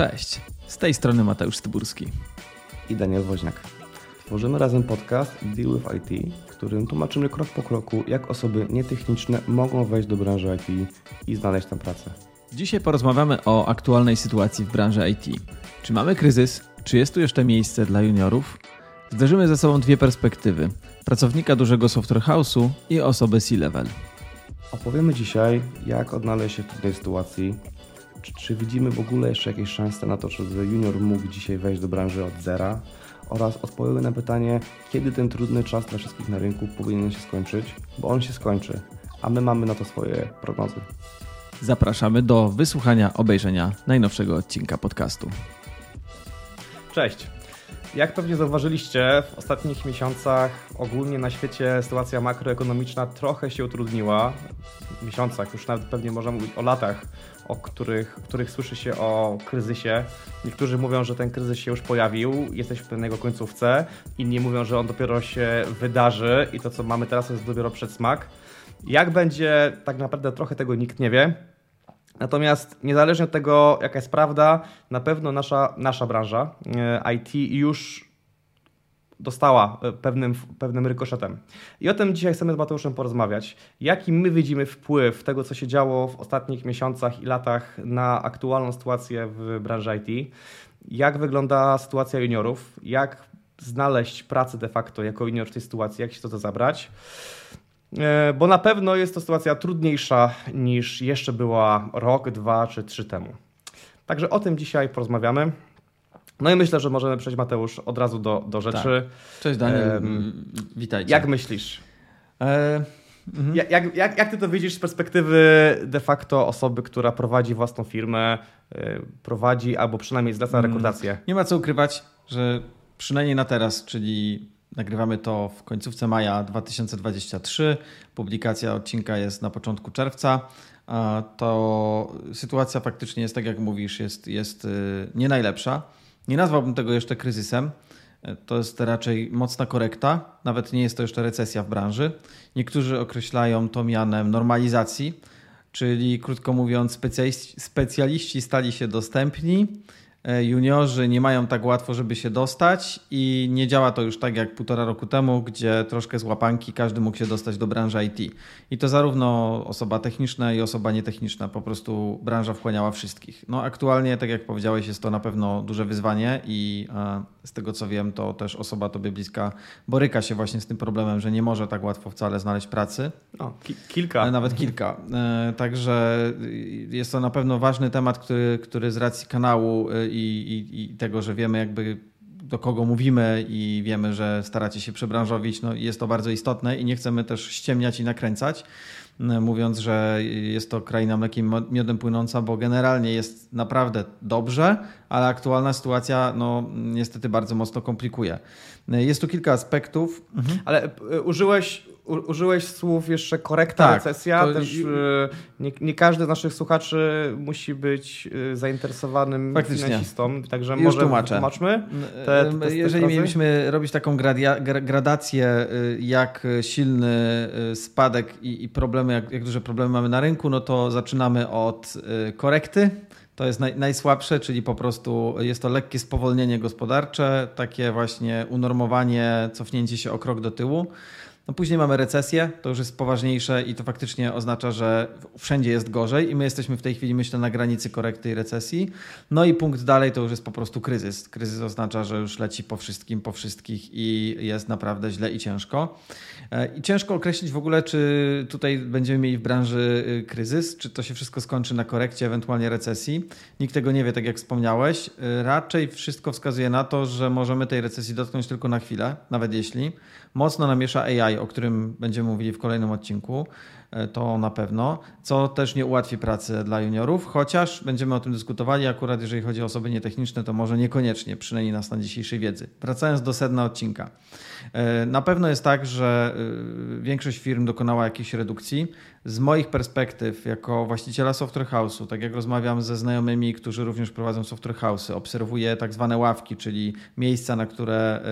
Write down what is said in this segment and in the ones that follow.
Cześć, z tej strony Mateusz Styburski. I Daniel Woźniak. Tworzymy razem podcast Deal with IT, w którym tłumaczymy krok po kroku, jak osoby nietechniczne mogą wejść do branży IT i znaleźć tam pracę. Dzisiaj porozmawiamy o aktualnej sytuacji w branży IT. Czy mamy kryzys? Czy jest tu jeszcze miejsce dla juniorów? Zderzymy ze sobą dwie perspektywy: pracownika dużego software house'u i osoby C-level. Opowiemy dzisiaj, jak odnaleźć się w trudnej sytuacji, czy, czy widzimy w ogóle jeszcze jakieś szanse na to, żeby junior mógł dzisiaj wejść do branży od zera oraz odpowiemy na pytanie, kiedy ten trudny czas dla wszystkich na rynku powinien się skończyć, bo on się skończy, a my mamy na to swoje prognozy. Zapraszamy do wysłuchania, obejrzenia najnowszego odcinka podcastu. Cześć. Jak pewnie zauważyliście, w ostatnich miesiącach ogólnie na świecie sytuacja makroekonomiczna trochę się utrudniła. W miesiącach, już nawet pewnie można mówić o latach, o których, których słyszy się o kryzysie. Niektórzy mówią, że ten kryzys się już pojawił, jesteśmy w pewnego końcówce. Inni mówią, że on dopiero się wydarzy i to, co mamy teraz, jest dopiero przedsmak. Jak będzie, tak naprawdę trochę tego nikt nie wie. Natomiast niezależnie od tego, jaka jest prawda, na pewno nasza, nasza branża e, IT już dostała e, pewnym, pewnym rykoszetem. I o tym dzisiaj chcemy z Mateuszem porozmawiać. Jaki my widzimy wpływ tego, co się działo w ostatnich miesiącach i latach na aktualną sytuację w branży IT? Jak wygląda sytuacja juniorów? Jak znaleźć pracę de facto jako junior w tej sytuacji? Jak się to, to zabrać? E, bo na pewno jest to sytuacja trudniejsza niż jeszcze była rok, dwa czy trzy temu. Także o tym dzisiaj porozmawiamy. No i myślę, że możemy przejść, Mateusz, od razu do, do rzeczy. Tak. Cześć Daniel, um, witajcie. Jak myślisz? E... Mhm. Jak, jak, jak, jak ty to widzisz z perspektywy de facto osoby, która prowadzi własną firmę, yy, prowadzi albo przynajmniej zleca mm, rekrutację? Nie ma co ukrywać, że przynajmniej na teraz, czyli Nagrywamy to w końcówce maja 2023. Publikacja odcinka jest na początku czerwca. To sytuacja faktycznie jest, tak jak mówisz, jest, jest y, nie najlepsza. Nie nazwałbym tego jeszcze kryzysem. To jest raczej mocna korekta, nawet nie jest to jeszcze recesja w branży. Niektórzy określają to mianem normalizacji, czyli krótko mówiąc, specjaliści, stali się dostępni E, juniorzy nie mają tak łatwo, żeby się dostać i nie działa to już tak jak półtora roku temu, gdzie troszkę z łapanki każdy mógł się dostać do branży IT. I to zarówno osoba techniczna i osoba nietechniczna, po prostu branża wchłaniała wszystkich. No aktualnie, tak jak powiedziałeś, jest to na pewno duże wyzwanie i e, z tego co wiem, to też osoba tobie bliska boryka się właśnie z tym problemem, że nie może tak łatwo wcale znaleźć pracy. No, ki kilka. E, nawet kilka. Także jest to na pewno ważny temat, który, który z racji kanału i, i, i tego, że wiemy jakby do kogo mówimy i wiemy, że staracie się przebranżowić, no jest to bardzo istotne i nie chcemy też ściemniać i nakręcać, mówiąc, że jest to kraina mlekiem miodem płynąca, bo generalnie jest naprawdę dobrze, ale aktualna sytuacja no, niestety bardzo mocno komplikuje. Jest tu kilka aspektów. Mhm. Ale e, użyłeś użyłeś słów jeszcze korekta, tak, recesja. To... Też, e, nie, nie, każdy z naszych słuchaczy musi być e, zainteresowanym Faktycznie. finansistą, także Już może tłumaczę. tłumaczmy. Te, te Jeżeli mieliśmy robić taką gradia, gradację, jak silny spadek i, i problemy, jak, jak duże problemy mamy na rynku, no to zaczynamy od korekty to jest naj, najsłabsze, czyli po prostu jest to lekkie spowolnienie gospodarcze, takie właśnie unormowanie, cofnięcie się o krok do tyłu. No później mamy recesję, to już jest poważniejsze i to faktycznie oznacza, że wszędzie jest gorzej i my jesteśmy w tej chwili, myślę, na granicy korekty i recesji. No i punkt dalej to już jest po prostu kryzys. Kryzys oznacza, że już leci po wszystkim, po wszystkich i jest naprawdę źle i ciężko. E, I ciężko określić w ogóle, czy tutaj będziemy mieli w branży y, kryzys, czy to się wszystko skończy na korekcie, ewentualnie recesji. Nikt tego nie wie, tak jak wspomniałeś. E, raczej wszystko wskazuje na to, że możemy tej recesji dotknąć tylko na chwilę, nawet jeśli. Mocno namiesza AI, o którym będziemy mówili w kolejnym odcinku. E, to na pewno, co też nie ułatwi pracy dla juniorów, chociaż będziemy o tym dyskutowali. Akurat jeżeli chodzi o osoby nietechniczne, to może niekoniecznie, przynajmniej na stan dzisiejszej wiedzy. Wracając do sedna odcinka. E, na pewno jest tak, że e, większość firm dokonała jakiejś redukcji. Z moich perspektyw, jako właściciela software house'u, tak jak rozmawiam ze znajomymi, którzy również prowadzą software house'y, obserwuję tak zwane ławki, czyli miejsca, na które,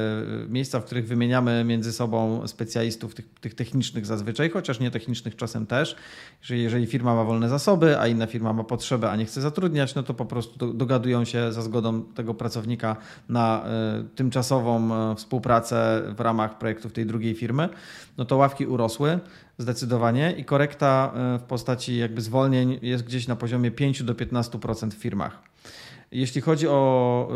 miejsca, w których wymieniamy między sobą specjalistów tych, tych technicznych zazwyczaj, chociaż nietechnicznych czasami czasem też, że jeżeli firma ma wolne zasoby, a inna firma ma potrzebę, a nie chce zatrudniać, no to po prostu dogadują się za zgodą tego pracownika na y, tymczasową y, współpracę w ramach projektów tej drugiej firmy. No to ławki urosły zdecydowanie i korekta w postaci jakby zwolnień jest gdzieś na poziomie 5 do 15% w firmach. Jeśli chodzi o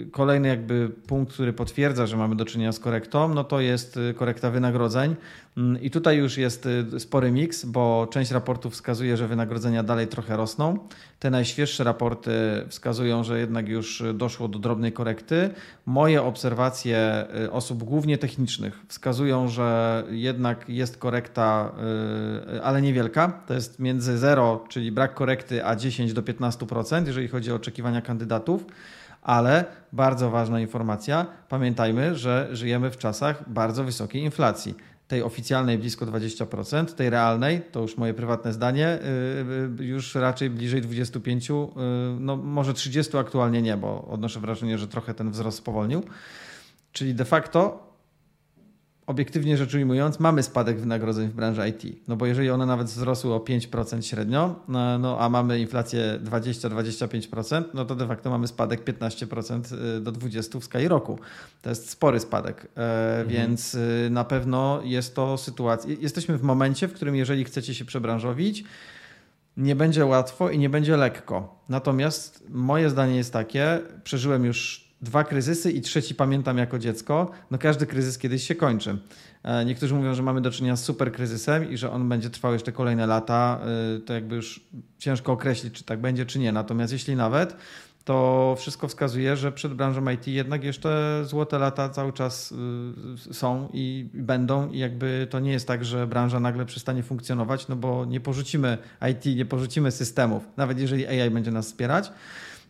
y, kolejny jakby punkt, który potwierdza, że mamy do czynienia z korektą, no to jest y, korekta wynagrodzeń. Mm, I tutaj już jest y, spory miks, bo część raportów wskazuje, że wynagrodzenia dalej trochę rosną. Te najświeższe raporty wskazują, że jednak już doszło do drobnej korekty. Moje obserwacje osób głównie technicznych wskazują, że jednak jest korekta, ale niewielka. To jest między 0, czyli brak korekty, a 10 do 15%, jeżeli chodzi o oczekiwania kandydatów. Ale bardzo ważna informacja, pamiętajmy, że żyjemy w czasach bardzo wysokiej inflacji tej oficjalnej blisko 20%, tej realnej, to już moje prywatne zdanie, y, y, już raczej bliżej 25, y, no może 30 aktualnie nie, bo odnoszę wrażenie, że trochę ten wzrost spowolnił. Czyli de facto obiektywnie rzecz ujmując, mamy spadek wynagrodzeń w branży IT. No bo jeżeli one nawet wzrosły o 5% średnio, no, no a mamy inflację 20-25%, no to de facto mamy spadek 15% y, do 20% w skali roku. To jest spory spadek, e, mhm. więc y, na pewno jest to sytuacja. Jesteśmy w momencie, w którym jeżeli chcecie się przebranżowić, nie będzie łatwo i nie będzie lekko. Natomiast moje zdanie jest takie, przeżyłem już dwa kryzysy i trzeci pamiętam jako dziecko. No każdy kryzys kiedyś się kończy. E, niektórzy mówią, że mamy do czynienia z super kryzysem i że on będzie trwał jeszcze kolejne lata. E, to jakby już ciężko określić, czy tak będzie, czy nie. Natomiast jeśli nawet, to wszystko wskazuje, że przed branżą IT jednak jeszcze złote lata cały czas y, są i będą i jakby to nie jest tak, że branża nagle przestanie funkcjonować, no bo nie porzucimy IT, nie porzucimy systemów, nawet jeżeli AI będzie nas wspierać.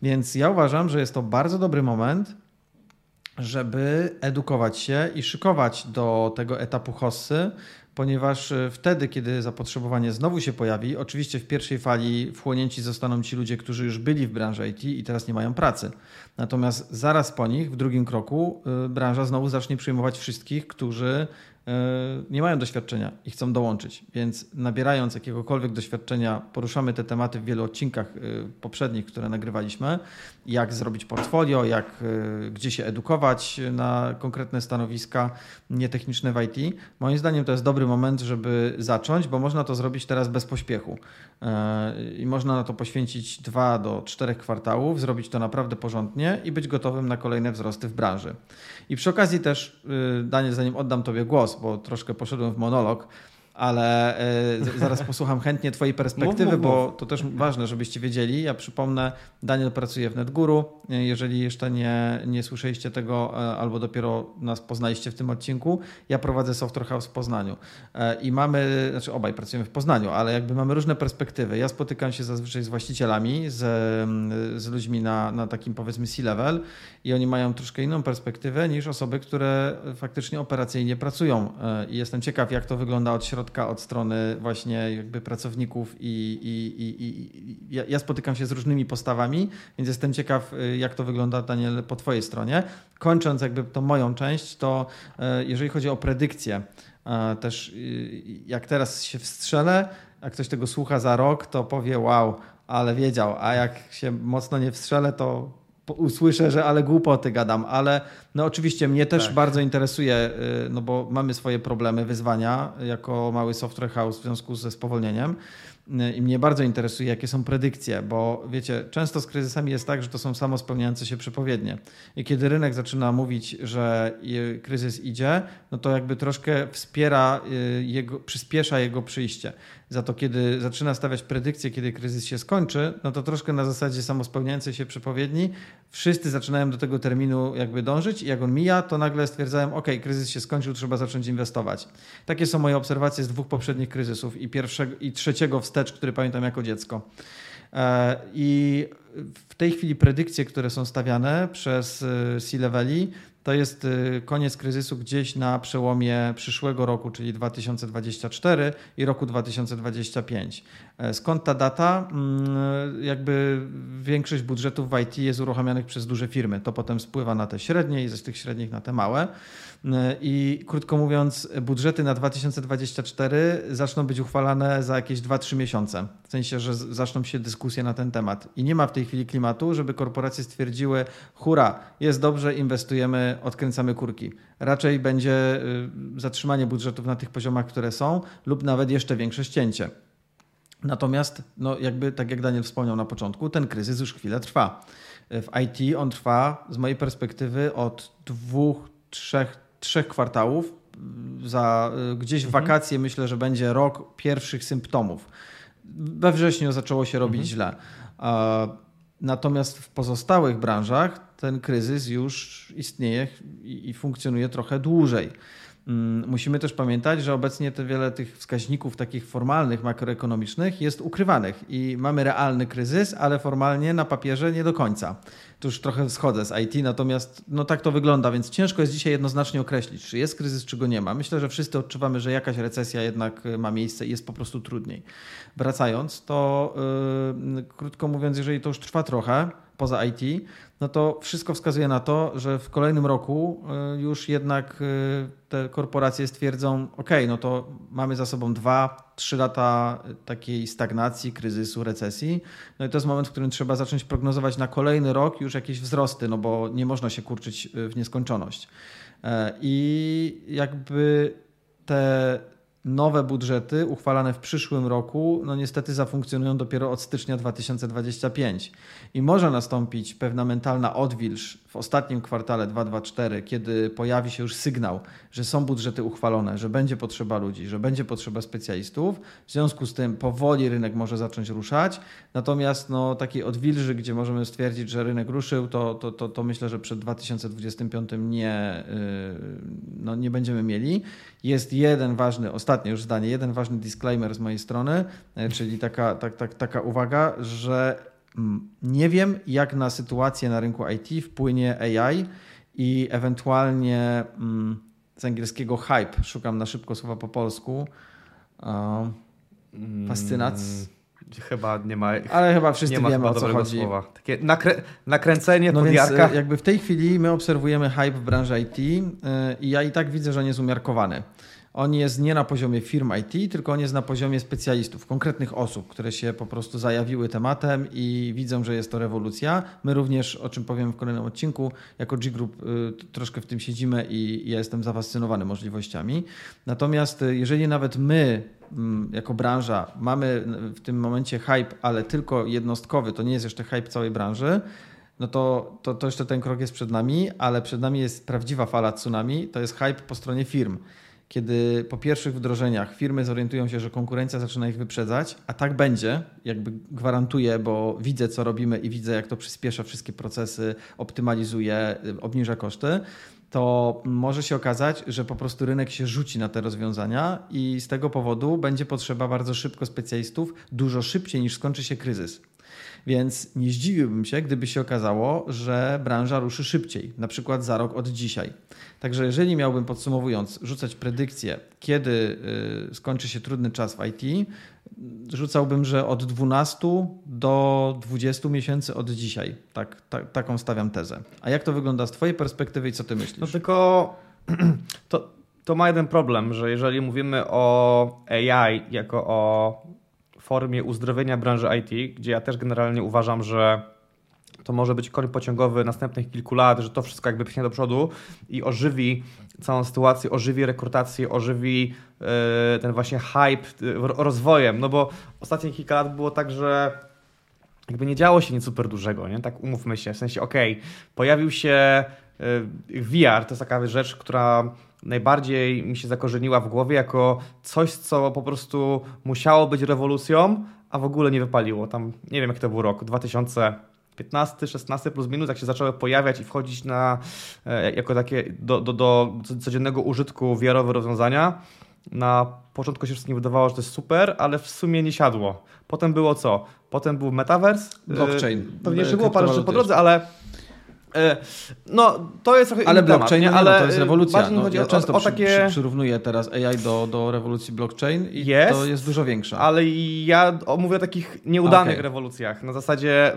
Więc ja uważam, że jest to bardzo dobry moment, żeby edukować się i szykować do tego etapu hossy, ponieważ e, wtedy, kiedy zapotrzebowanie znowu się pojawi, oczywiście w pierwszej fali wchłonięci zostaną ci ludzie, którzy już byli w branży IT i teraz nie mają pracy. Natomiast zaraz po nich, w drugim kroku, e, branża znowu zacznie przyjmować wszystkich, którzy nie mają doświadczenia i chcą dołączyć. Więc nabierając jakiegokolwiek doświadczenia, poruszamy te tematy w wielu odcinkach e, poprzednich, które nagrywaliśmy. Jak zrobić portfolio, jak, e, gdzie się edukować na konkretne stanowiska nietechniczne w IT. Moim zdaniem to jest dobry moment, żeby zacząć, bo można to zrobić teraz bez pośpiechu. I można na to poświęcić dwa do czterech kwartałów, zrobić to naprawdę porządnie i być gotowym na kolejne wzrosty w branży. I przy okazji też, Daniel, zanim oddam Tobie głos, bo troszkę poszedłem w monolog, ale e, zaraz posłucham chętnie Twojej perspektywy, mów, mów, bo to też ważne, żebyście wiedzieli. Ja przypomnę, Daniel pracuje w NetGuru. Jeżeli jeszcze nie, nie słyszeliście tego e, albo dopiero nas poznaliście w tym odcinku, ja prowadzę Software House w Poznaniu e, i mamy, znaczy obaj pracujemy w Poznaniu, ale jakby mamy różne perspektywy. Ja spotykam się zazwyczaj z właścicielami, z, z ludźmi na, na takim powiedzmy C-level i oni mają troszkę inną perspektywę niż osoby, które faktycznie operacyjnie pracują i jestem ciekaw, jak to wygląda od środka od strony właśnie jakby pracowników i, i, i, i ja, ja spotykam się z różnymi postawami, więc jestem ciekaw, y, jak to wygląda, Daniel, po Twojej stronie. Kończąc jakby tą moją część, to y, jeżeli chodzi o predykcję, y, też jak teraz się wstrzelę, jak ktoś tego słucha za rok, to powie wow, ale wiedział, a jak się mocno nie wstrzelę, to usłyszę, że ale głupoty gadam, ale no oczywiście mnie też tak. bardzo interesuje, y, no bo mamy swoje problemy, wyzwania jako mały software house w związku ze spowolnieniem. I mnie bardzo interesuje, jakie są predykcje, bo wiecie, często z kryzysami jest tak, że to są samo spełniające się przepowiednie. I kiedy rynek zaczyna mówić, że kryzys idzie, no to jakby troszkę wspiera y, jego, przyspiesza jego przyjście. Za to, kiedy zaczyna stawiać predykcje, kiedy kryzys się skończy, no to troszkę na zasadzie samospełniającej się przepowiedni, wszyscy zaczynają do tego terminu jakby dążyć i jak on mija, to nagle stwierdzają, ok, kryzys się skończył, trzeba zacząć inwestować. Takie są moje obserwacje z dwóch poprzednich kryzysów i pierwszego i trzeciego wstecz, który pamiętam jako dziecko. E, I w tej chwili predykcje, które są stawiane przez e, C-leveli, to jest y, koniec kryzysu gdzieś na przełomie przyszłego roku, czyli 2024 i roku 2025. E, skąd ta data? Mm, jakby większość budżetów w IT jest uruchamianych przez duże firmy. To potem spływa na te średnie i z tych średnich na te małe. E, I krótko mówiąc, budżety na 2024 zaczną być uchwalane za jakieś 2-3 miesiące. W sensie, że zaczną się dyskusje na ten temat. I nie ma w tej chwili klimatu, żeby korporacje stwierdziły: hura, jest dobrze, inwestujemy, odkręcamy kurki. Raczej będzie y, zatrzymanie budżetów na tych poziomach, które są, lub nawet jeszcze większe ścięcie. Natomiast, no jakby tak jak Daniel wspomniał na początku, ten kryzys już chwilę trwa. W IT on trwa z mojej perspektywy od dwóch, trzech, trzech kwartałów. Za y, gdzieś w mhm. wakacje myślę, że będzie rok pierwszych symptomów. We wrześniu zaczęło się robić mhm. źle. Natomiast w pozostałych branżach ten kryzys już istnieje i funkcjonuje trochę dłużej. Mm, musimy też pamiętać, że obecnie te wiele tych wskaźników takich formalnych, makroekonomicznych jest ukrywanych i mamy realny kryzys, ale formalnie na papierze nie do końca. Tu już trochę schodzę z IT, natomiast no tak to wygląda, więc ciężko jest dzisiaj jednoznacznie określić, czy jest kryzys, czy go nie ma. Myślę, że wszyscy odczuwamy, że jakaś recesja jednak ma miejsce i jest po prostu trudniej. Wracając, to yy, krótko mówiąc, jeżeli to już trwa trochę, poza IT, no to wszystko wskazuje na to, że w kolejnym roku y, już jednak y, te korporacje stwierdzą, ok, no to mamy za sobą dwa, trzy lata takiej stagnacji, kryzysu, recesji. No i to jest moment, w którym trzeba zacząć prognozować na kolejny rok już jakieś wzrosty, no bo nie można się kurczyć y, w nieskończoność. E, I jakby te nowe budżety uchwalane w przyszłym roku, no niestety zafunkcjonują dopiero od stycznia 2025. I może nastąpić pewna mentalna odwilż w ostatnim kwartale 2024, kiedy pojawi się już sygnał, że są budżety uchwalone, że będzie potrzeba ludzi, że będzie potrzeba specjalistów. W związku z tym powoli rynek może zacząć ruszać. Natomiast no, takiej odwilży, gdzie możemy stwierdzić, że rynek ruszył, to, to, to, to myślę, że przed 2025 nie, yy, no, nie będziemy mieli. Jest jeden ważny, ostatnie już zdanie, jeden ważny disclaimer z mojej strony, yy, czyli taka, tak, tak, taka uwaga, że Mm, nie wiem, jak na sytuację na rynku IT wpłynie AI i ewentualnie mm, z angielskiego hype, szukam na szybko słowa po polsku, fascynacja. Chyba nie ma. Ale chyba wszyscy nie wiemy o co chodzi. Słowa. Takie nakrę nakręcenie no więc e, jakby w tej chwili my obserwujemy hype w branży IT e, i ja i tak widzę, że on jest umiarkowany on jest nie na poziomie firm IT, tylko on jest na poziomie specjalistów, konkretnych osób, które się po prostu zajawiły tematem i widzą, że jest to rewolucja. My również, o czym powiem w kolejnym odcinku, jako G-Group y, troszkę w tym siedzimy i ja jestem zafascynowany możliwościami. Natomiast y, jeżeli nawet my mm, jako branża mamy w tym momencie hype, ale tylko jednostkowy, to nie jest jeszcze hype całej branży, no to, to, to jeszcze ten krok jest przed nami, ale przed nami jest prawdziwa fala tsunami, to jest hype po stronie firm kiedy po pierwszych wdrożeniach firmy zorientują się, że konkurencja zaczyna ich wyprzedzać, a tak będzie, jakby gwarantuję, bo widzę, co robimy i widzę, jak to przyspiesza wszystkie procesy, optymalizuje, obniża koszty, to może się okazać, że po prostu rynek się rzuci na te rozwiązania i z tego powodu będzie potrzeba bardzo szybko specjalistów, dużo szybciej niż skończy się kryzys. Więc nie zdziwiłbym się, gdyby się okazało, że branża ruszy szybciej, na przykład za rok od dzisiaj. Także jeżeli miałbym podsumowując rzucać predykcję, kiedy y, skończy się trudny czas w IT, rzucałbym, że od 12 do 20 miesięcy od dzisiaj. Tak, ta, taką stawiam tezę. A jak to wygląda z Twojej perspektywy i co Ty myślisz? No tylko to, to ma jeden problem, że jeżeli mówimy o AI jako o formie uzdrowienia branży IT, gdzie ja też generalnie uważam, że to może być koń pociągowy następnych kilku lat, że to wszystko jakby pchnie do przodu i ożywi całą sytuację, ożywi rekrutację, ożywi yy, ten właśnie hype yy, rozwojem, no bo ostatnie kilka lat było tak, że jakby nie działo się nic super dużego, nie? Tak umówmy się, w sensie okej, okay, pojawił się VR, to jest taka rzecz, która najbardziej mi się zakorzeniła w głowie jako coś, co po prostu musiało być rewolucją, a w ogóle nie wypaliło. Tam nie wiem, jak to był rok, 2015, 16 plus minus, jak się zaczęły pojawiać i wchodzić na, e, jako takie do, do, do codziennego użytku wiarowe rozwiązania. Na początku się wszystkim wydawało, że to jest super, ale w sumie nie siadło. Potem było co? Potem był metaverse. Blockchain. Pewnie jeszcze było parę rzeczy po drodze, ale E, no, to jest trochę Ale blockchain, temat, ale no, to jest rewolucja. No, ja często o, o takie... przy, przyrównuję teraz AI do, do rewolucji blockchain i jest, to jest dużo większe. Ale ja mówię o takich nieudanych okay. rewolucjach. Na zasadzie,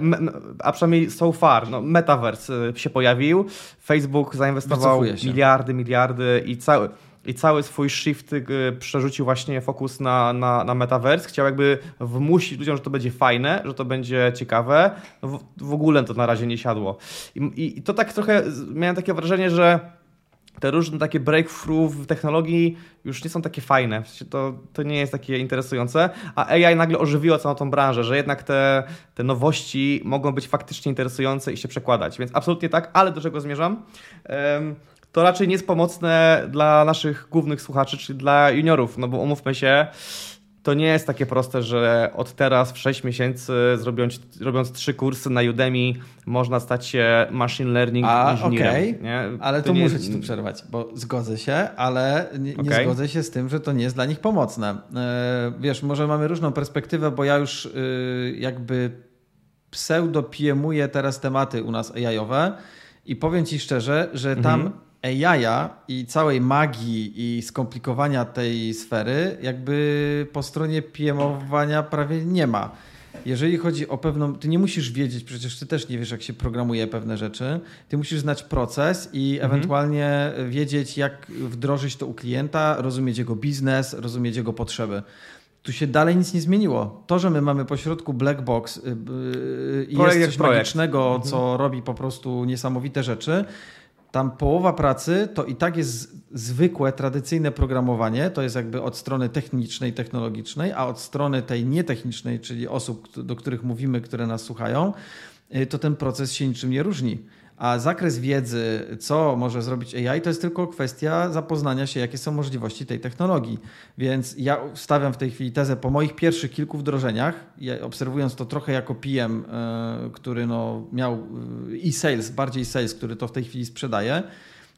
a przynajmniej so far, no, metaverse y, się pojawił, Facebook zainwestował miliardy, miliardy i cały i cały swój shift y, przerzucił właśnie fokus na, na, na metaverse. Chciał jakby wmusić ludziom, że to będzie fajne, że to będzie ciekawe. No w, w ogóle to na razie nie siadło. I, i, I to tak trochę, miałem takie wrażenie, że te różne takie breakthrough w technologii już nie są takie fajne. To, to nie jest takie interesujące, a AI nagle ożywiło całą tą branżę, że jednak te, te nowości mogą być faktycznie interesujące i się przekładać. Więc absolutnie tak, ale do czego zmierzam? Um, to raczej nie jest pomocne dla naszych głównych słuchaczy, czyli dla juniorów, no bo umówmy się, to nie jest takie proste, że od teraz w 6 miesięcy zrobiąc, robiąc trzy kursy na Udemy można stać się machine learning A, inżynierem. Okay. Nie? Ale to, to muszę ci tu przerwać, bo zgodzę się, ale nie, okay. nie, zgodzę się z tym, że to nie jest dla nich pomocne. E, wiesz, może mamy różną perspektywę, bo ja już y, jakby pseudo piemuję teraz tematy u nas AI-owe i powiem ci szczerze, że tam mhm AI i całej magii i skomplikowania tej sfery, jakby po stronie PMowania prawie nie ma. Jeżeli chodzi o pewną, ty nie musisz wiedzieć, przecież ty też nie wiesz, jak się programuje pewne rzeczy. Ty musisz znać proces i mhm. ewentualnie wiedzieć, jak wdrożyć to u klienta, rozumieć jego biznes, rozumieć jego potrzeby tu się dalej nic nie zmieniło. To, że my mamy pośrodku black box yy, i jest coś projekt. magicznego, co mhm. robi po prostu niesamowite rzeczy, tam połowa pracy to i tak jest zwykłe, tradycyjne programowanie, to jest jakby od strony technicznej, technologicznej, a od strony tej nietechnicznej, czyli osób, do których mówimy, które nas słuchają, y, to ten proces się niczym nie różni. A zakres wiedzy, co może zrobić AI, to jest tylko kwestia zapoznania się, jakie są możliwości tej technologii. Więc ja stawiam w tej chwili tezę po moich pierwszych kilku wdrożeniach, obserwując to trochę jako PM, e, który no miał i sales, bardziej sales, który to w tej chwili sprzedaje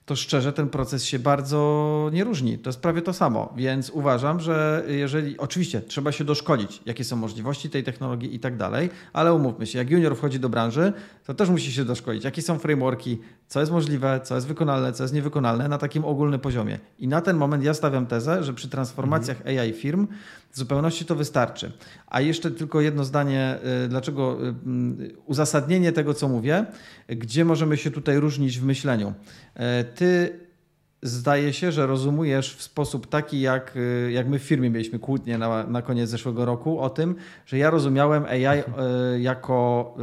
to szczerze ten proces się bardzo nie różni. To jest prawie to samo, więc uważam, że jeżeli, oczywiście trzeba się doszkolić, jakie są możliwości tej technologii i tak dalej, ale umówmy się, jak junior wchodzi do branży, to też musi się doszkolić, jakie są frameworki, co jest możliwe, co jest wykonalne, co jest niewykonalne na takim ogólnym poziomie. I na ten moment ja stawiam tezę, że przy transformacjach mhm. AI firm w zupełności to wystarczy. A jeszcze tylko jedno zdanie, y, dlaczego y, y, uzasadnienie tego, co mówię, gdzie możemy się tutaj różnić w myśleniu. Ty zdaje się, że rozumujesz w sposób taki, jak, jak my w firmie mieliśmy kłótnię na, na koniec zeszłego roku o tym, że ja rozumiałem AI jako,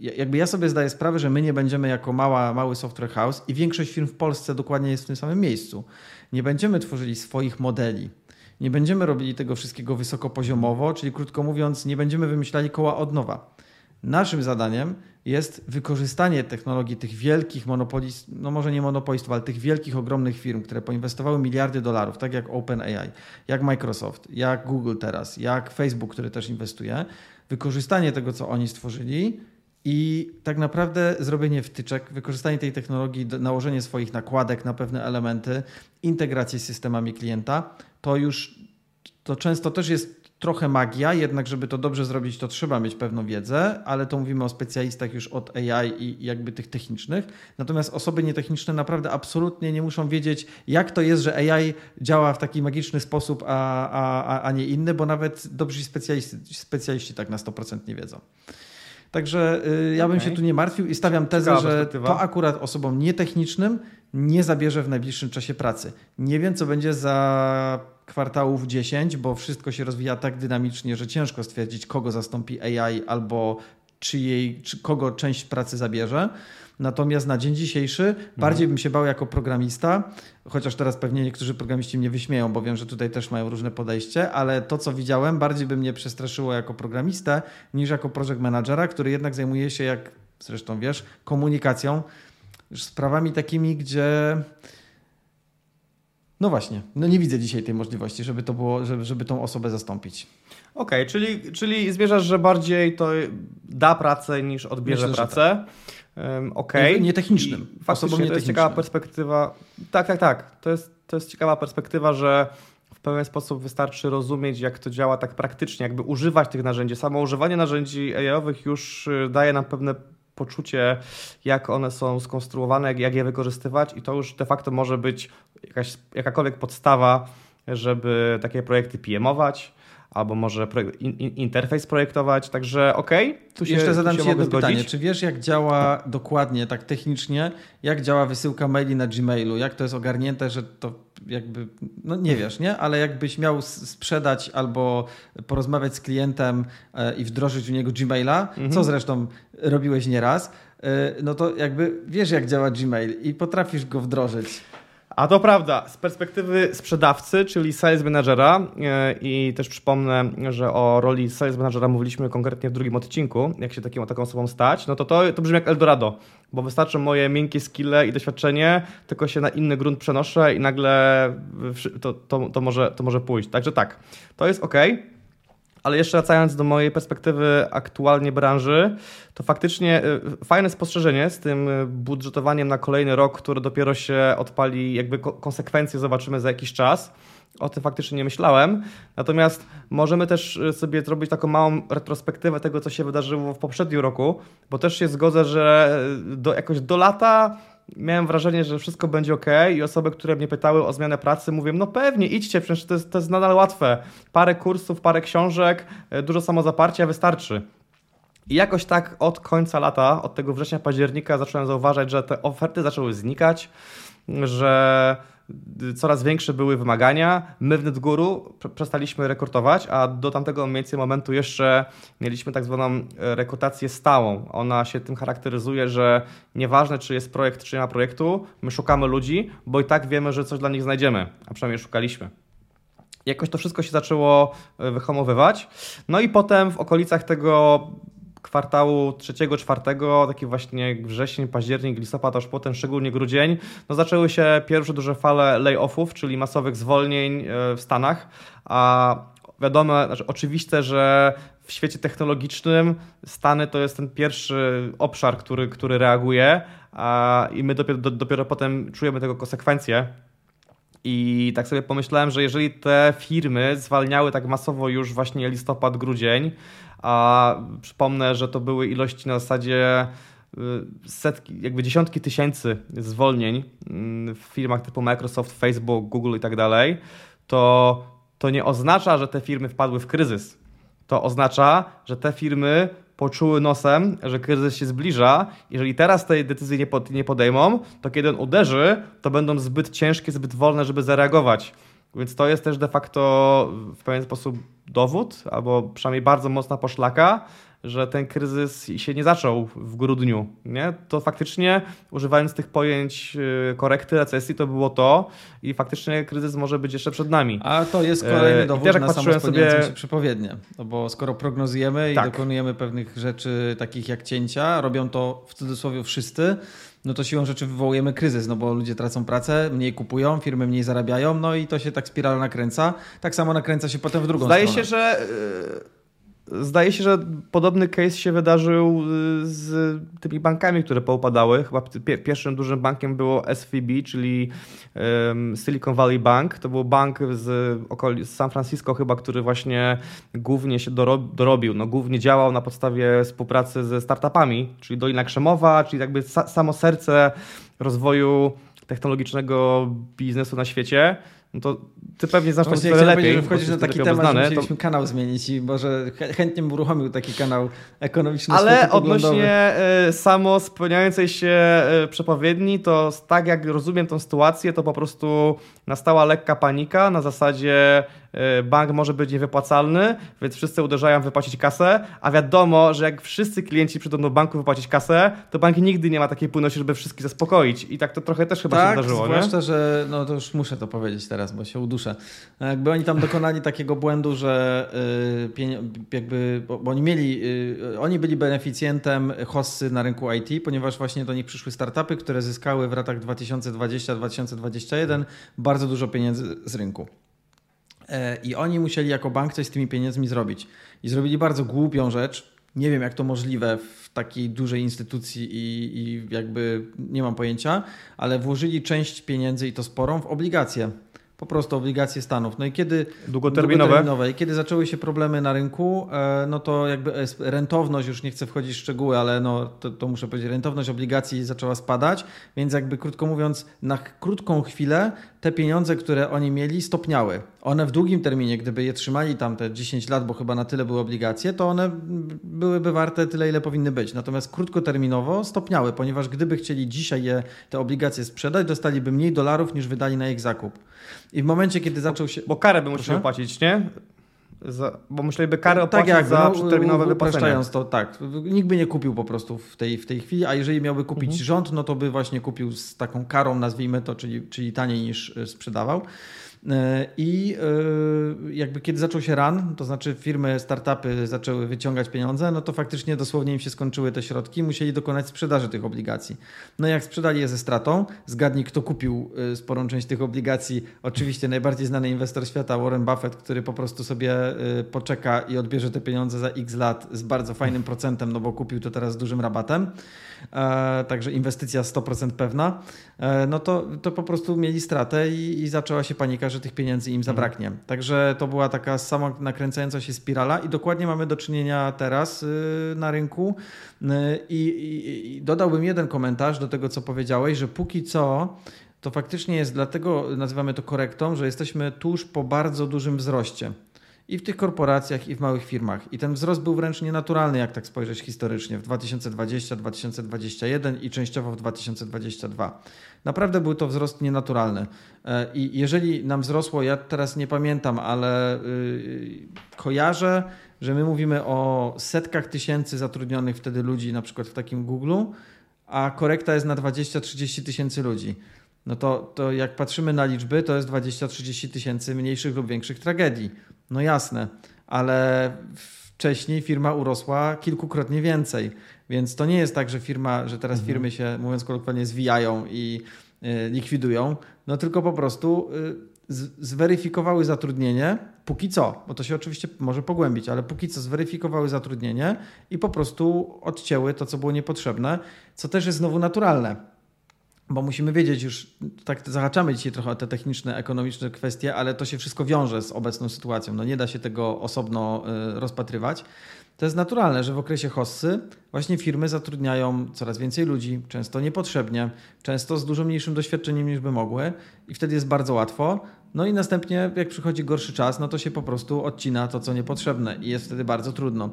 jakby ja sobie zdaję sprawę, że my nie będziemy jako mała, mały software house i większość firm w Polsce dokładnie jest w tym samym miejscu. Nie będziemy tworzyli swoich modeli nie będziemy robili tego wszystkiego wysokopoziomowo, czyli krótko mówiąc, nie będziemy wymyślali koła od nowa. Naszym zadaniem jest wykorzystanie technologii tych wielkich monopolistów, no może nie monopolistów, ale tych wielkich, ogromnych firm, które poinwestowały miliardy dolarów, tak jak OpenAI, jak Microsoft, jak Google teraz, jak Facebook, który też inwestuje, wykorzystanie tego, co oni stworzyli i tak naprawdę zrobienie wtyczek, wykorzystanie tej technologii, nałożenie swoich nakładek na pewne elementy, integrację z systemami klienta, to już to często też jest trochę magia, jednak żeby to dobrze zrobić, to trzeba mieć pewną wiedzę, ale to mówimy o specjalistach już od AI i jakby tych technicznych. Natomiast osoby nietechniczne naprawdę absolutnie nie muszą wiedzieć, jak to jest, że AI działa w taki magiczny sposób, a, a, a nie inny, bo nawet dobrzy specjaliści, specjaliści tak na 100% nie wiedzą. Także y, ja bym okay. się tu nie martwił i stawiam tezę, że to akurat osobom nietechnicznym nie zabierze w najbliższym czasie pracy. Nie wiem, co będzie za kwartałów 10, bo wszystko się rozwija tak dynamicznie, że ciężko stwierdzić, kogo zastąpi AI albo czy jej, czy kogo część pracy zabierze. Natomiast na dzień dzisiejszy mhm. bardziej bym się bał jako programista, chociaż teraz pewnie niektórzy programiści mnie wyśmieją, bo wiem, że tutaj też mają różne podejście, ale to, co widziałem, bardziej by mnie przestraszyło jako programistę niż jako project managera, który jednak zajmuje się, jak zresztą wiesz, komunikacją, sprawami takimi, gdzie no właśnie, no nie widzę dzisiaj tej możliwości, żeby to było, żeby, żeby tą osobę zastąpić. Okej, okay, czyli, czyli zmierzasz, że bardziej to da pracę niż odbierze Myślę, pracę. Um, Okej. Okay. Nietechnicznym. Faktycznie to jest ciekawa perspektywa. Tak, tak, tak. To jest, to jest ciekawa perspektywa, że w pewien sposób wystarczy rozumieć, jak to działa tak praktycznie, jakby używać tych narzędzi. Samo używanie narzędzi AI-owych już y, daje nam pewne poczucie, jak one są skonstruowane, jak, jak je wykorzystywać i to już de facto może być jakaś, jakakolwiek podstawa, żeby takie projekty PM-ować, albo może interfejs projektować, także okej. Okay, tu się, Jeszcze zadam Ci jedno zgodzić. pytanie. Czy wiesz, jak działa dokładnie, tak technicznie, jak działa wysyłka maili na Gmailu? Jak to jest ogarnięte, że to jakby, no nie wiesz, nie? Ale jakbyś miał sprzedać albo porozmawiać z klientem e, i wdrożyć u niego Gmaila, mhm. co zresztą robiłeś nieraz, e, no to jakby wiesz, jak działa Gmail i potrafisz go wdrożyć. A to prawda, z perspektywy sprzedawcy, czyli sales managera e, i też przypomnę, że o roli sales managera mówiliśmy konkretnie w drugim odcinku, jak się takim, taką osobą stać, no to, to to brzmi jak Eldorado, bo wystarczy moje miękkie skille i doświadczenie, tylko się na inny grunt przenoszę i nagle to, to, to, może, to może pójść. Także tak, to jest ok. Ale jeszcze wracając do mojej perspektywy aktualnie branży, to faktycznie y, fajne spostrzeżenie z tym y, budżetowaniem na kolejny rok, które dopiero się odpali, jakby konsekwencje zobaczymy za jakiś czas. O tym faktycznie nie myślałem. Natomiast możemy też y, sobie zrobić taką małą retrospektywę tego, co się wydarzyło w poprzednim roku, bo też się zgodzę, że do, jakoś do lata miałem wrażenie, że wszystko będzie ok i osoby, które mnie pytały o zmianę pracy, mówię, no pewnie, idźcie, przecież to jest, to jest nadal łatwe. Parę kursów, parę książek, e, dużo samozaparcia wystarczy. I jakoś tak od końca lata, od tego września, października zacząłem zauważać, że te oferty zaczęły znikać, że coraz większe były wymagania. My w NetGuru przestaliśmy rekrutawać, a do tamtego momentu jeszcze mieliśmy tak zwaną e, rekrutację stałą. Ona się tym charakteryzuje, że nieważne czy jest projekt, czy nie ma projektu, my szukamy ludzi, bo i tak wiemy, że coś dla nich znajdziemy, a przynajmniej szukaliśmy. Jakoś to wszystko się zaczęło e, wyhamowywać. No i potem w okolicach tego kwartału trzeciego, czwartego, taki właśnie wrzesień, październik, listopad, aż potem szczególnie grudzień, no zaczęły się pierwsze duże fale layoffów, czyli masowych zwolnień e, w Stanach, a wiadomo, znaczy oczywiste, że w świecie technologicznym Stany to jest ten pierwszy obszar, który, który reaguje a, i my dopiero, do, dopiero potem czujemy tego konsekwencje. I tak sobie pomyślałem, że jeżeli te firmy zwalniały tak masowo już właśnie listopad, grudzień, a przypomnę, że to były ilości na zasadzie y, setki, jakby dziesiątki tysięcy zwolnień mm, w firmach typu Microsoft, Facebook, Google i tak dalej, to to nie oznacza, że te firmy wpadły w kryzys. To oznacza, że te firmy poczuły nosem, że kryzys się zbliża. Jeżeli teraz tej decyzji nie, pod, nie podejmą, to kiedy on uderzy, to będą zbyt ciężkie, zbyt wolne, żeby zareagować. Więc to jest też de facto w pewien sposób dowód, albo przynajmniej bardzo mocna poszlaka, że ten kryzys się nie zaczął w grudniu. Nie? To faktycznie, używając tych pojęć y, korekty, recesji, to było to i faktycznie kryzys może być jeszcze przed nami. A to jest kolejny dowód też, na sobie... się przepowiednie. No bo skoro prognozujemy tak. i dokonujemy pewnych rzeczy takich jak cięcia, robią to w cudzysłowie wszyscy, no to siłą rzeczy wywołujemy kryzys, no bo ludzie tracą pracę, mniej kupują, firmy mniej zarabiają, no i to się tak spirala nakręca. Tak samo nakręca się potem w drugą Zdaje stronę. Zdaje się, że Zdaje się, że podobny case się wydarzył y, z tymi bankami, które poupadały. Chyba pierwszym dużym bankiem było SVB, czyli Silicon Valley Bank. To był bank z, okolic, San Francisco chyba, który właśnie głównie się dorobił. No, głównie działał na podstawie współpracy ze startupami, czyli Dolina Krzemowa, czyli jakby samo serce rozwoju technologicznego biznesu na świecie. No to ty pewnie znasz to wiele lepiej. Że wchodzisz na taki temat, że musieliśmy to... kanał zmienić i może chętnie bym uruchomił taki kanał ekonomiczny. Ale odnośnie y, samo spełniającej się y, przepowiedni, to tak jak rozumiem tą sytuację, to po prostu nastała lekka panika na zasadzie bank może być niewypłacalny, więc wszyscy uderzają wypłacić kasę, a wiadomo, że jak wszyscy klienci przyjdą do banku wypłacić kasę, to bank nigdy nie ma takiej płynności, żeby wszystkich zaspokoić. I tak to trochę też chyba tak, się wydarzyło. zwłaszcza, nie? że no to już muszę to powiedzieć teraz, bo się uduszę. Jakby oni tam dokonali takiego błędu, że y, jakby, bo oni mieli, y, oni byli beneficjentem hossy na rynku IT, ponieważ właśnie do nich przyszły startupy, które zyskały w latach 2020-2021 bardzo dużo pieniędzy z rynku. E, I oni musieli jako bank coś z tymi pieniędzmi zrobić. I zrobili bardzo głupią rzecz. Nie wiem, jak to możliwe w takiej dużej instytucji i, i jakby nie mam pojęcia, ale włożyli część pieniędzy i to sporą w obligacje po prostu obligacje Stanów. No i kiedy długoterminowe, długoterminowe i kiedy zaczęły się problemy na rynku, e, no to jakby rentowność, już nie chcę wchodzić w szczegóły, ale no to, to muszę powiedzieć, rentowność obligacji zaczęła spadać, więc jakby krótko mówiąc, na krótką chwilę te pieniądze, które oni mieli, stopniały. One w długim terminie, gdyby je trzymali tam te 10 lat, bo chyba na tyle były obligacje, to one byłyby warte tyle, ile powinny być. Natomiast krótkoterminowo stopniały, ponieważ gdyby chcieli dzisiaj je, te obligacje sprzedać, dostaliby mniej dolarów niż wydali na ich zakup. I w momencie, kiedy zaczął się... Bo karę by musieli opłacić, nie? Za, bo musieliby karę no, tak jak, za no, przedterminowe wypłacenie. to tak. Nikt by nie kupił po prostu w tej, w tej chwili, a jeżeli miałby kupić mhm. rząd, no to by właśnie kupił z taką karą, nazwijmy to, czyli, czyli taniej niż e, sprzedawał. E, I e, jakby kiedy zaczął się run, to znaczy firmy, startupy zaczęły wyciągać pieniądze, no to faktycznie dosłownie im się skończyły te środki, musieli dokonać sprzedaży tych obligacji. No jak sprzedali je ze stratą, zgadnij kto kupił e, sporą część tych obligacji. Oczywiście najbardziej znany inwestor świata Warren Buffett, który po prostu sobie poczeka i odbierze te pieniądze za x lat z bardzo fajnym procentem, no bo kupił to teraz z dużym rabatem. Także inwestycja 100% pewna. No to, to po prostu mieli stratę i, i zaczęła się panika, że tych pieniędzy im zabraknie. Mhm. Także to była taka sama nakręcająca się spirala i dokładnie mamy do czynienia teraz y, na rynku. Y, I, i, I dodałbym jeden komentarz do tego, co powiedziałeś, że póki co to faktycznie jest dlatego, nazywamy to korektą, że jesteśmy tuż po bardzo dużym wzroście i w tych korporacjach, i w małych firmach. I ten wzrost był wręcz nienaturalny, jak tak spojrzeć historycznie, w 2020, 2021 i częściowo w 2022. Naprawdę był to wzrost nienaturalny. E, I jeżeli nam wzrosło, ja teraz nie pamiętam, ale yy, kojarzę, że my mówimy o setkach tysięcy zatrudnionych wtedy ludzi, na przykład w takim Google, a korekta jest na 20-30 tysięcy ludzi no to, to jak patrzymy na liczby, to jest 20-30 tysięcy mniejszych lub większych tragedii. No jasne, ale wcześniej firma urosła kilkukrotnie więcej. Więc to nie jest tak, że firma, że teraz mhm. firmy się, mówiąc kolokwialnie, zwijają i y, likwidują, no tylko po prostu y, zweryfikowały zatrudnienie, póki co, bo to się oczywiście może pogłębić, ale póki co zweryfikowały zatrudnienie i po prostu odcięły to, co było niepotrzebne, co też jest znowu naturalne bo musimy wiedzieć już, tak zahaczamy dzisiaj trochę o te techniczne, ekonomiczne kwestie, ale to się wszystko wiąże z obecną sytuacją. No nie da się tego osobno y, rozpatrywać. To jest naturalne, że w okresie hossy właśnie firmy zatrudniają coraz więcej ludzi, często niepotrzebnie, często z dużo mniejszym doświadczeniem niż by mogły i wtedy jest bardzo łatwo. No i następnie jak przychodzi gorszy czas, no to się po prostu odcina to, co niepotrzebne i jest wtedy bardzo trudno.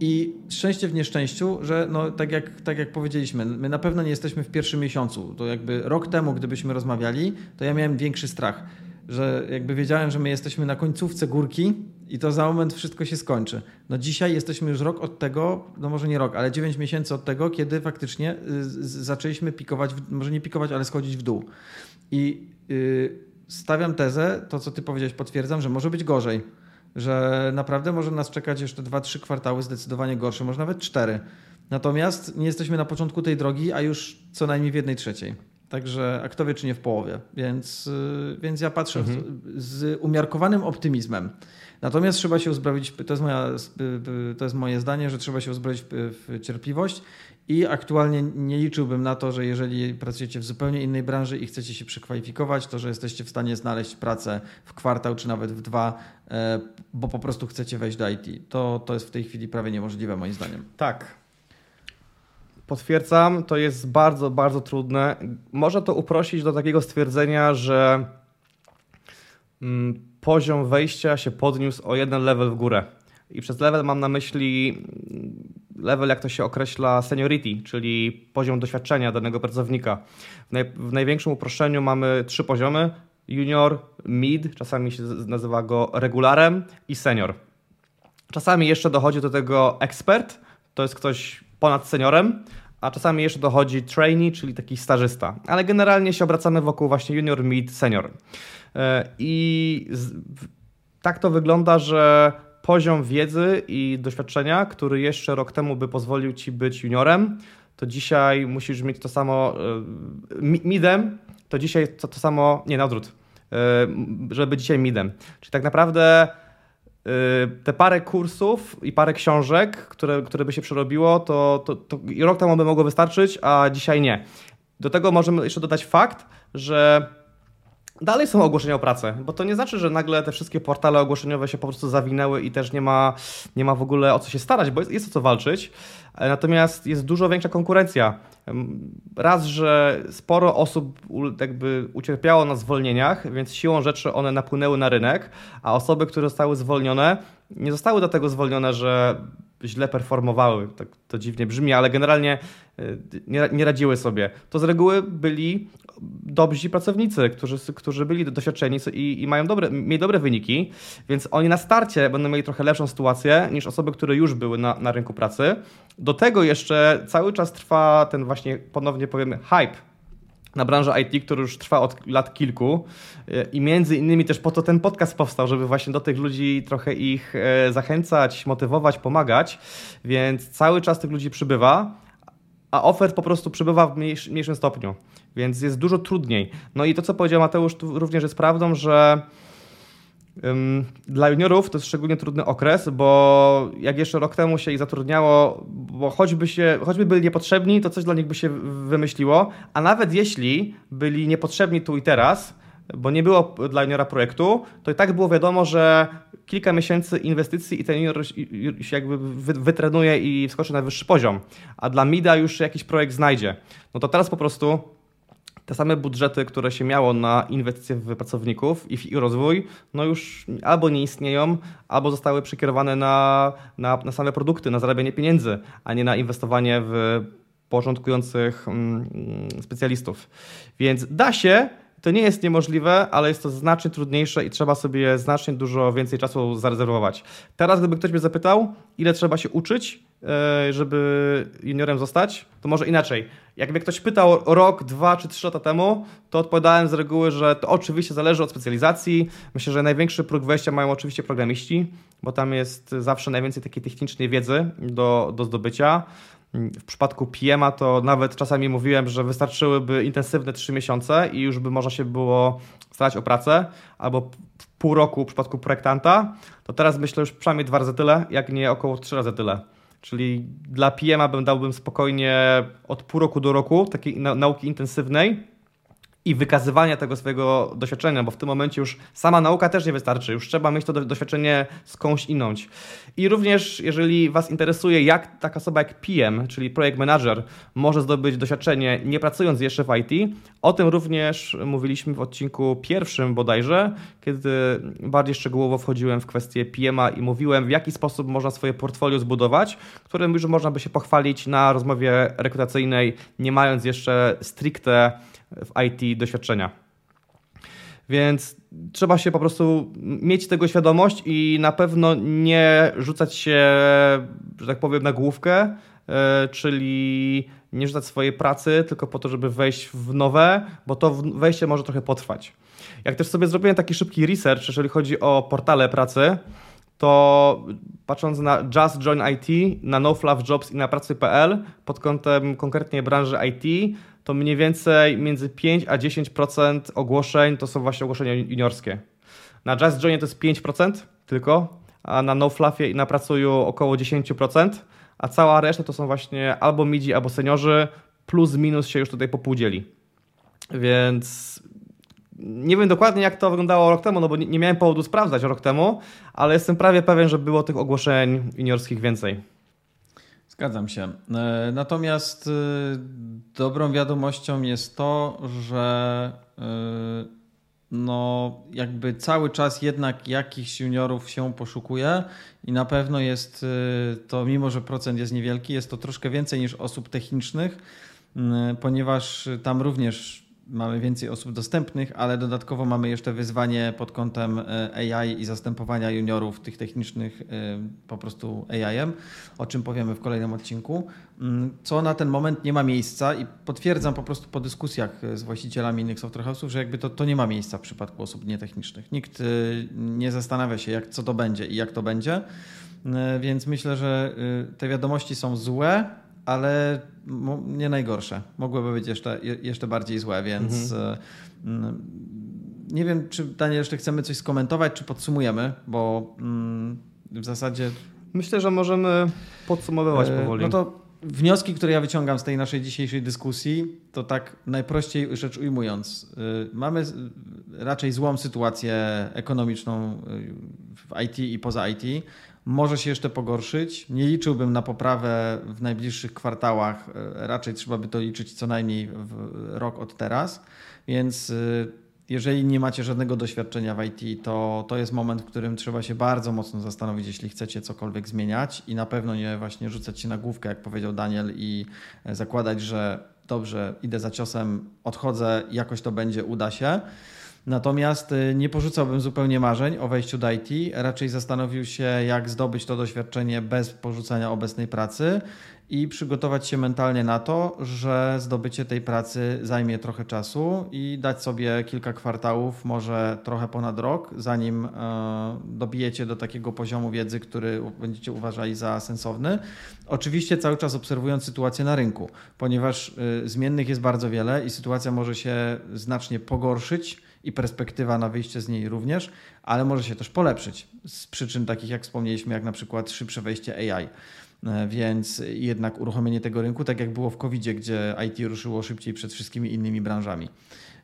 I szczęście w nieszczęściu, że no, tak, jak, tak jak powiedzieliśmy, my na pewno nie jesteśmy w pierwszym miesiącu. To jakby rok temu, gdybyśmy rozmawiali, to ja miałem większy strach, że jakby wiedziałem, że my jesteśmy na końcówce górki i to za moment wszystko się skończy. No dzisiaj jesteśmy już rok od tego, no może nie rok, ale 9 miesięcy od tego, kiedy faktycznie y, zaczęliśmy pikować, może nie pikować, ale schodzić w dół. I yy, stawiam tezę, to co ty powiedziałeś potwierdzam, że może być gorzej że naprawdę może nas czekać jeszcze 2-3 kwartały zdecydowanie gorsze, może nawet 4. Natomiast nie jesteśmy na początku tej drogi, a już co najmniej w jednej trzeciej. Także, a kto wie, czy nie w połowie. Więc, y, więc ja patrzę mhm. z umiarkowanym optymizmem. Natomiast trzeba się uzbroić, to jest, moja, to jest moje zdanie, że trzeba się uzbroić w cierpliwość i aktualnie nie liczyłbym na to, że jeżeli pracujecie w zupełnie innej branży i chcecie się przekwalifikować, to że jesteście w stanie znaleźć pracę w kwartał czy nawet w dwa, e, bo po prostu chcecie wejść do IT. To, to jest w tej chwili prawie niemożliwe moim zdaniem. Tak. Potwierdzam, to jest bardzo, bardzo trudne. Można to uprościć do takiego stwierdzenia, że mm, poziom wejścia się podniósł o jeden level w górę. I przez level mam na myśli level, jak to się określa, seniority, czyli poziom doświadczenia danego pracownika. W, naj, w największym uproszczeniu mamy trzy poziomy: junior, mid, czasami się nazywa go regularem i senior. Czasami jeszcze dochodzi do tego ekspert, to jest ktoś ponad seniorem, a czasami jeszcze dochodzi trainee, czyli taki stażysta. Ale generalnie się obracamy wokół właśnie junior, mid, senior. E, I tak to wygląda, że poziom wiedzy i doświadczenia, który jeszcze rok temu by pozwolił ci być juniorem, to dzisiaj musisz mieć to samo e, midem, to dzisiaj to, to samo, nie na odwrót, e, żeby dzisiaj midem. Czyli tak naprawdę te parę kursów i parę książek, które, które by się przerobiło, to, to, to rok temu by mogło wystarczyć, a dzisiaj nie. Do tego możemy jeszcze dodać fakt, że Dalej są ogłoszenia o pracę, bo to nie znaczy, że nagle te wszystkie portale ogłoszeniowe się po prostu zawinęły i też nie ma, nie ma w ogóle o co się starać, bo jest, jest o co walczyć. Natomiast jest dużo większa konkurencja. Raz, że sporo osób jakby ucierpiało na zwolnieniach, więc siłą rzeczy one napłynęły na rynek, a osoby, które zostały zwolnione, nie zostały do tego zwolnione, że źle performowały. Tak to dziwnie brzmi, ale generalnie y, nie, nie radziły sobie. To z reguły byli dobrzy pracownicy, którzy, którzy byli doświadczeni i, i mają dobre, mieli dobre wyniki, więc oni na starcie będą mieli trochę lepszą sytuację niż osoby, które już były na, na rynku pracy. Do tego jeszcze cały czas trwa ten właśnie, ponownie powiemy, hype na branżę IT, który już trwa od lat kilku. I między innymi też po to ten podcast powstał, żeby właśnie do tych ludzi trochę ich e, zachęcać, motywować, pomagać, więc cały czas tych ludzi przybywa, a ofert po prostu przybywa w mniejszym stopniu, więc jest dużo trudniej. No i to, co powiedział Mateusz, również jest prawdą, że dla juniorów to jest szczególnie trudny okres, bo jak jeszcze rok temu się ich zatrudniało, bo choćby, się, choćby byli niepotrzebni, to coś dla nich by się wymyśliło, a nawet jeśli byli niepotrzebni tu i teraz, bo nie było dla juniora projektu, to i tak było wiadomo, że kilka miesięcy inwestycji i ten junior się jakby wytrenuje i wskoczy na wyższy poziom, a dla MIDA już jakiś projekt znajdzie. No to teraz po prostu te same budżety, które się miało na inwestycje w pracowników i w ich rozwój, no już albo nie istnieją, albo zostały przekierowane na, na, na same produkty, na zarabianie pieniędzy, a nie na inwestowanie w porządkujących mm, specjalistów. Więc da się, to nie jest niemożliwe, ale jest to znacznie trudniejsze i trzeba sobie znacznie dużo więcej czasu zarezerwować. Teraz, gdyby ktoś mnie zapytał, ile trzeba się uczyć, żeby juniorem zostać, to może inaczej. Jakby ktoś pytał rok, dwa czy trzy lata temu, to odpowiadałem z reguły, że to oczywiście zależy od specjalizacji. Myślę, że największy próg wejścia mają oczywiście programiści, bo tam jest zawsze najwięcej takiej technicznej wiedzy do, do zdobycia. W przypadku PMA to nawet czasami mówiłem, że wystarczyłyby intensywne 3 miesiące i już by można się było starać o pracę, albo pół roku w przypadku projektanta, to teraz myślę już przynajmniej dwa razy tyle, jak nie około trzy razy tyle. Czyli dla PMA bym dałbym spokojnie od pół roku do roku takiej nauki intensywnej, i wykazywania tego swojego doświadczenia, bo w tym momencie już sama nauka też nie wystarczy, już trzeba mieć to doświadczenie skądinąć. I również, jeżeli Was interesuje, jak taka osoba jak PM, czyli projekt manager, może zdobyć doświadczenie nie pracując jeszcze w IT, o tym również mówiliśmy w odcinku pierwszym bodajże, kiedy bardziej szczegółowo wchodziłem w kwestię PM-a i mówiłem, w jaki sposób można swoje portfolio zbudować, którym już można by się pochwalić na rozmowie rekrutacyjnej, nie mając jeszcze stricte w IT doświadczenia. Więc trzeba się po prostu mieć tego świadomość i na pewno nie rzucać się, że tak powiem, na główkę, e, czyli nie rzucać swojej pracy tylko po to, żeby wejść w nowe, bo to wejście może trochę potrwać. Jak też sobie zrobiłem taki szybki research, jeżeli chodzi o portale pracy, to patrząc na Just Join IT, na NoFluff Jobs i na pracy.pl pod kątem konkretnie branży IT, to mniej więcej między 5 a 10% ogłoszeń to są właśnie ogłoszenia juniorskie. Na Just Joinie to jest 5% tylko, a na NoFluffie i na Pracuju około 10%, a cała reszta to są właśnie albo midi, albo seniorzy, plus minus się już tutaj popłudzieli. Więc nie wiem dokładnie, jak to wyglądało rok temu, no bo nie miałem powodu sprawdzać rok temu, ale jestem prawie pewien, że było tych ogłoszeń juniorskich więcej. Zgadzam się. E, natomiast e, dobrą wiadomością jest to, że e, no jakby cały czas jednak jakichś juniorów się poszukuje i na pewno jest to, mimo że procent jest niewielki, jest to troszkę więcej niż osób technicznych, ponieważ tam również mamy więcej osób dostępnych, ale dodatkowo mamy jeszcze wyzwanie pod kątem e, AI i zastępowania juniorów tych technicznych e, po prostu AI-em, o czym powiemy w kolejnym odcinku, mm, co na ten moment nie ma miejsca i potwierdzam po prostu po dyskusjach z właścicielami innych software house'ów, że jakby to, to nie ma miejsca w przypadku osób nietechnicznych. Nikt e, nie zastanawia się, jak, co to będzie i jak to będzie, więc myślę, że te wiadomości są złe, ale nie najgorsze. Mogłyby być jeszcze, jeszcze bardziej złe, więc mhm. E, nie wiem, czy Daniel jeszcze chcemy coś skomentować, czy podsumujemy, bo w zasadzie... Myślę, że możemy podsumowywać e, powoli. No to wnioski, które ja wyciągam z tej naszej dzisiejszej dyskusji, to tak najprościej rzecz ujmując, y, mamy raczej złą sytuację ekonomiczną w IT i poza IT. Może się jeszcze pogorszyć. Nie liczyłbym na poprawę w najbliższych kwartałach. Raczej trzeba by to liczyć co najmniej rok od teraz. Więc jeżeli nie macie żadnego doświadczenia w IT, to to jest moment, w którym trzeba się bardzo mocno zastanowić, jeśli chcecie cokolwiek zmieniać i na pewno nie właśnie rzucać się na główkę, jak powiedział Daniel, i zakładać, że dobrze, idę za ciosem, odchodzę, jakoś to będzie, uda się. Natomiast y, nie porzucałbym zupełnie marzeń o wejściu do IT, raczej zastanowił się, jak zdobyć to doświadczenie bez porzucania obecnej pracy i przygotować się mentalnie na to, że zdobycie tej pracy zajmie trochę czasu i dać sobie kilka kwartałów, może trochę ponad rok, zanim e, dobijecie do takiego poziomu wiedzy, który będziecie uważali za sensowny. Oczywiście cały czas obserwując sytuację na rynku, ponieważ e, zmiennych jest bardzo wiele i sytuacja może się znacznie pogorszyć i perspektywa na wyjście z niej również, ale może się też polepszyć z przyczyn takich, jak wspomnieliśmy, jak na przykład szybsze wejście AI. E, więc jednak uruchomienie tego rynku, tak jak było w covid gdzie IT ruszyło szybciej przed wszystkimi innymi branżami.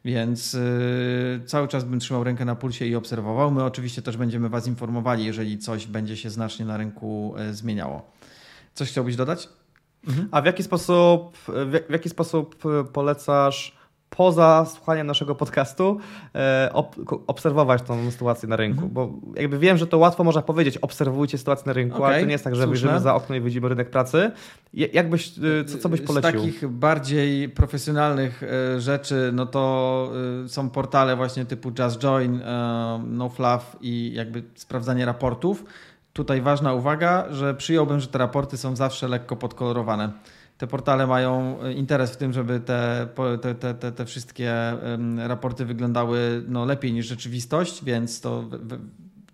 Więc yy, cały czas bym trzymał rękę na pulsie i obserwował. My oczywiście też będziemy Was informowali, jeżeli coś będzie się znacznie na rynku yy, zmieniało. Coś chciałbyś dodać? Mhm. A w jaki sposób, w jaki sposób polecasz poza słuchaniem naszego podcastu e, ob obserwować tą sytuację na rynku, mhm. bo jakby wiem, że to łatwo można powiedzieć, obserwujcie sytuację na rynku, okay, ale to nie jest tak, że wyjrzymy za okno i widzimy rynek pracy. Jak byś, e, co, co byś polecił? Z takich bardziej profesjonalnych e, rzeczy, no to są portale właśnie typu Just Join, NoFluff i jakby sprawdzanie raportów. Tutaj ważna uwaga, że przyjąłbym, że te raporty są zawsze lekko podkolorowane te portale mają e, interes w tym, żeby te, te, te, te wszystkie raporty wyglądały no, lepiej niż rzeczywistość, więc to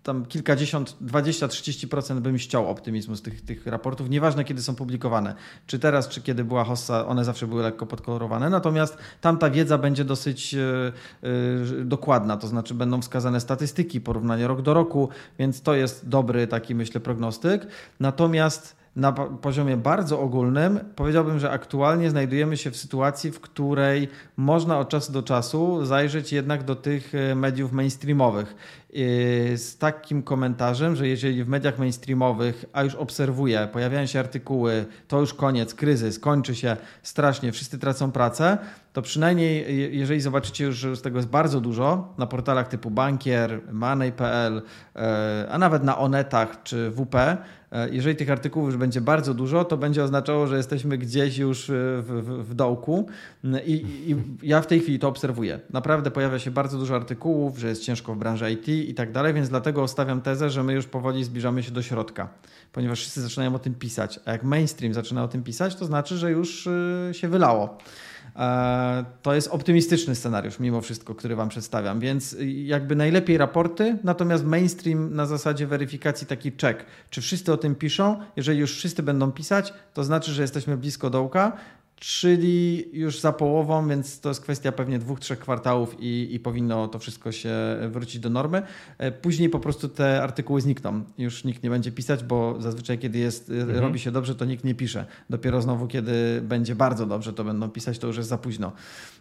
tam kilkadziesiąt, 20-30% bym ściął optymizmu z tych, tych raportów, nieważne kiedy są publikowane. Czy teraz, czy kiedy była hossa, one zawsze były lekko podkolorowane. Natomiast tam ta wiedza będzie dosyć yy, dokładna, to znaczy będą wskazane statystyki, porównanie rok do roku, więc to jest dobry taki, myślę, prognostyk. Natomiast na poziomie bardzo ogólnym powiedziałbym, że aktualnie znajdujemy się w sytuacji, w której można od czasu do czasu zajrzeć jednak do tych e, mediów mainstreamowych. E, z takim komentarzem, że jeżeli w mediach mainstreamowych, a już obserwuję, pojawiają się artykuły, to już koniec, kryzys, kończy się strasznie, wszyscy tracą pracę, to przynajmniej jeżeli zobaczycie już, że z tego jest bardzo dużo na portalach typu Bankier, Money.pl, e, a nawet na Onetach czy WP, E, jeżeli tych artykułów już będzie bardzo dużo, to będzie oznaczało, że jesteśmy gdzieś już e, w, w, w dołku I, I, ja w tej chwili to obserwuję. Naprawdę pojawia się bardzo dużo artykułów, że jest ciężko w branży IT i tak dalej, więc dlatego stawiam tezę, że my już powoli zbliżamy się do środka, ponieważ wszyscy zaczynają o tym pisać, a jak mainstream zaczyna o tym pisać, to znaczy, że już e, się wylało. E, to jest optymistyczny scenariusz, mimo wszystko, który Wam przedstawiam, więc jakby najlepiej raporty, natomiast mainstream na zasadzie weryfikacji taki check. Czy wszyscy o tym piszą? Jeżeli już wszyscy będą pisać, to znaczy, że jesteśmy blisko dołka czyli już za połową, więc to jest kwestia pewnie dwóch, trzech kwartałów i, i powinno to wszystko się wrócić do normy. E, później po prostu te artykuły znikną. Już nikt nie będzie pisać, bo zazwyczaj kiedy jest, e, mhm. robi się dobrze, to nikt nie pisze. Dopiero znowu, kiedy będzie bardzo dobrze, to będą pisać, to już jest za późno.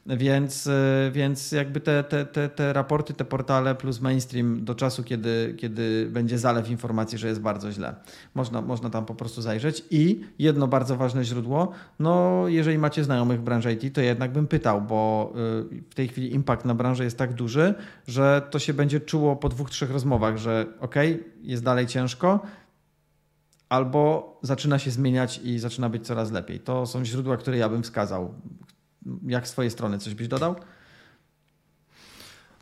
Więc, e, więc jakby te, te, te, te raporty, te portale plus mainstream do czasu, kiedy, kiedy będzie zalew informacji, że jest bardzo źle. Można, można tam po prostu zajrzeć. I jedno bardzo ważne źródło, no jeżeli macie znajomych w branży IT, to jednak bym pytał, bo y, w tej chwili impact na branżę jest tak duży, że to się będzie czuło po dwóch, trzech rozmowach, że ok, jest dalej ciężko, albo zaczyna się zmieniać i zaczyna być coraz lepiej. To są źródła, które ja bym wskazał. Jak z Twojej strony coś byś dodał?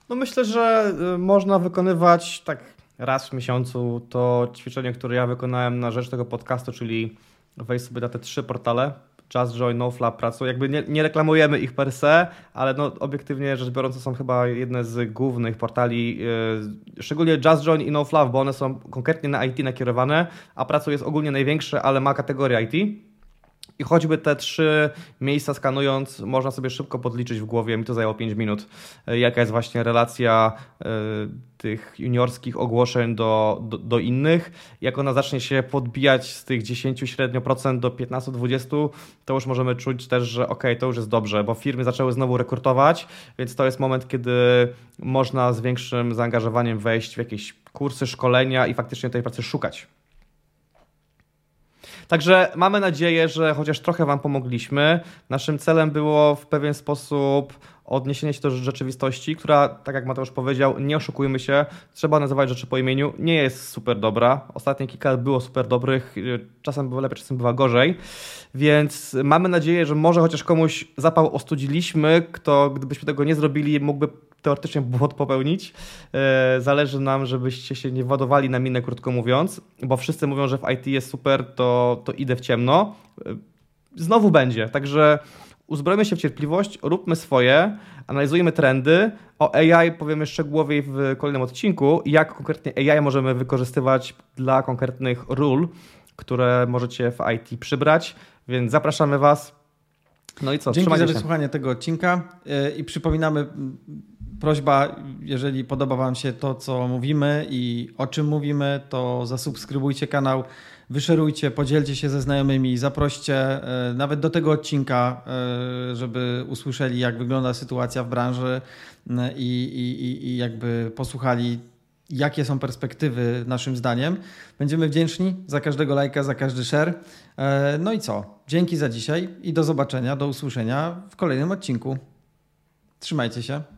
No myślę, że y, można wykonywać tak raz w miesiącu to ćwiczenie, które ja wykonałem na rzecz tego podcastu, czyli wejść sobie na te trzy portale, JustJoy, NoFlap pracują. Jakby nie, nie, reklamujemy ich per se, ale no, obiektywnie rzecz biorąc to są chyba jedne z głównych portali, yy, szczególnie JustJoin i NoFlap, bo one są konkretnie na IT nakierowane, a pracu jest ogólnie największe, ale ma kategorię IT. I choćby te trzy miejsca skanując, można sobie szybko podliczyć w głowie, mi to zajęło 5 minut, e, jaka jest właśnie relacja y, tych juniorskich ogłoszeń do, do, do, innych. Jak ona zacznie się podbijać z tych 10 średnio procent do 15-20, to już możemy czuć też, że ok, to już jest dobrze, bo firmy zaczęły znowu rekrutować, więc to jest moment, kiedy można z większym zaangażowaniem wejść w jakieś kursy, szkolenia i faktycznie tej pracy szukać. Także mamy nadzieję, że chociaż trochę Wam pomogliśmy. Naszym celem było w pewien sposób odniesienie się do rzeczywistości, która, tak jak Mateusz powiedział, nie oszukujmy się, trzeba nazywać rzeczy po imieniu, nie jest super dobra. Ostatnie kilka było super dobrych, czasem było lepiej, czasem bywa gorzej, więc mamy nadzieję, że może chociaż komuś zapał ostudziliśmy, kto gdybyśmy tego nie zrobili, mógłby teoretycznie błąd popełnić. E, zależy nam, żebyście się nie ładowali na minę, krótko mówiąc, bo wszyscy mówią, że w IT jest super, to, to idę w ciemno. E, znowu będzie, także uzbrojmy się w cierpliwość, róbmy swoje, analizujmy trendy. O AI powiemy szczegółowiej w kolejnym odcinku, jak konkretnie AI możemy wykorzystywać dla konkretnych ról, które możecie w IT przybrać, więc zapraszamy Was. No i co? Dzięki za wysłuchanie tego odcinka e, i przypominamy prośba, jeżeli podoba Wam się to, co mówimy i o czym mówimy, to zasubskrybujcie kanał, wyszerujcie, podzielcie się ze znajomymi, zaproście e, nawet do tego odcinka, e, żeby usłyszeli, jak wygląda sytuacja w branży e, i, i, i jakby posłuchali, jakie są perspektywy naszym zdaniem. Będziemy wdzięczni za każdego lajka, za każdy share. No i co? Dzięki za dzisiaj i do zobaczenia, do usłyszenia w kolejnym odcinku. Trzymajcie się.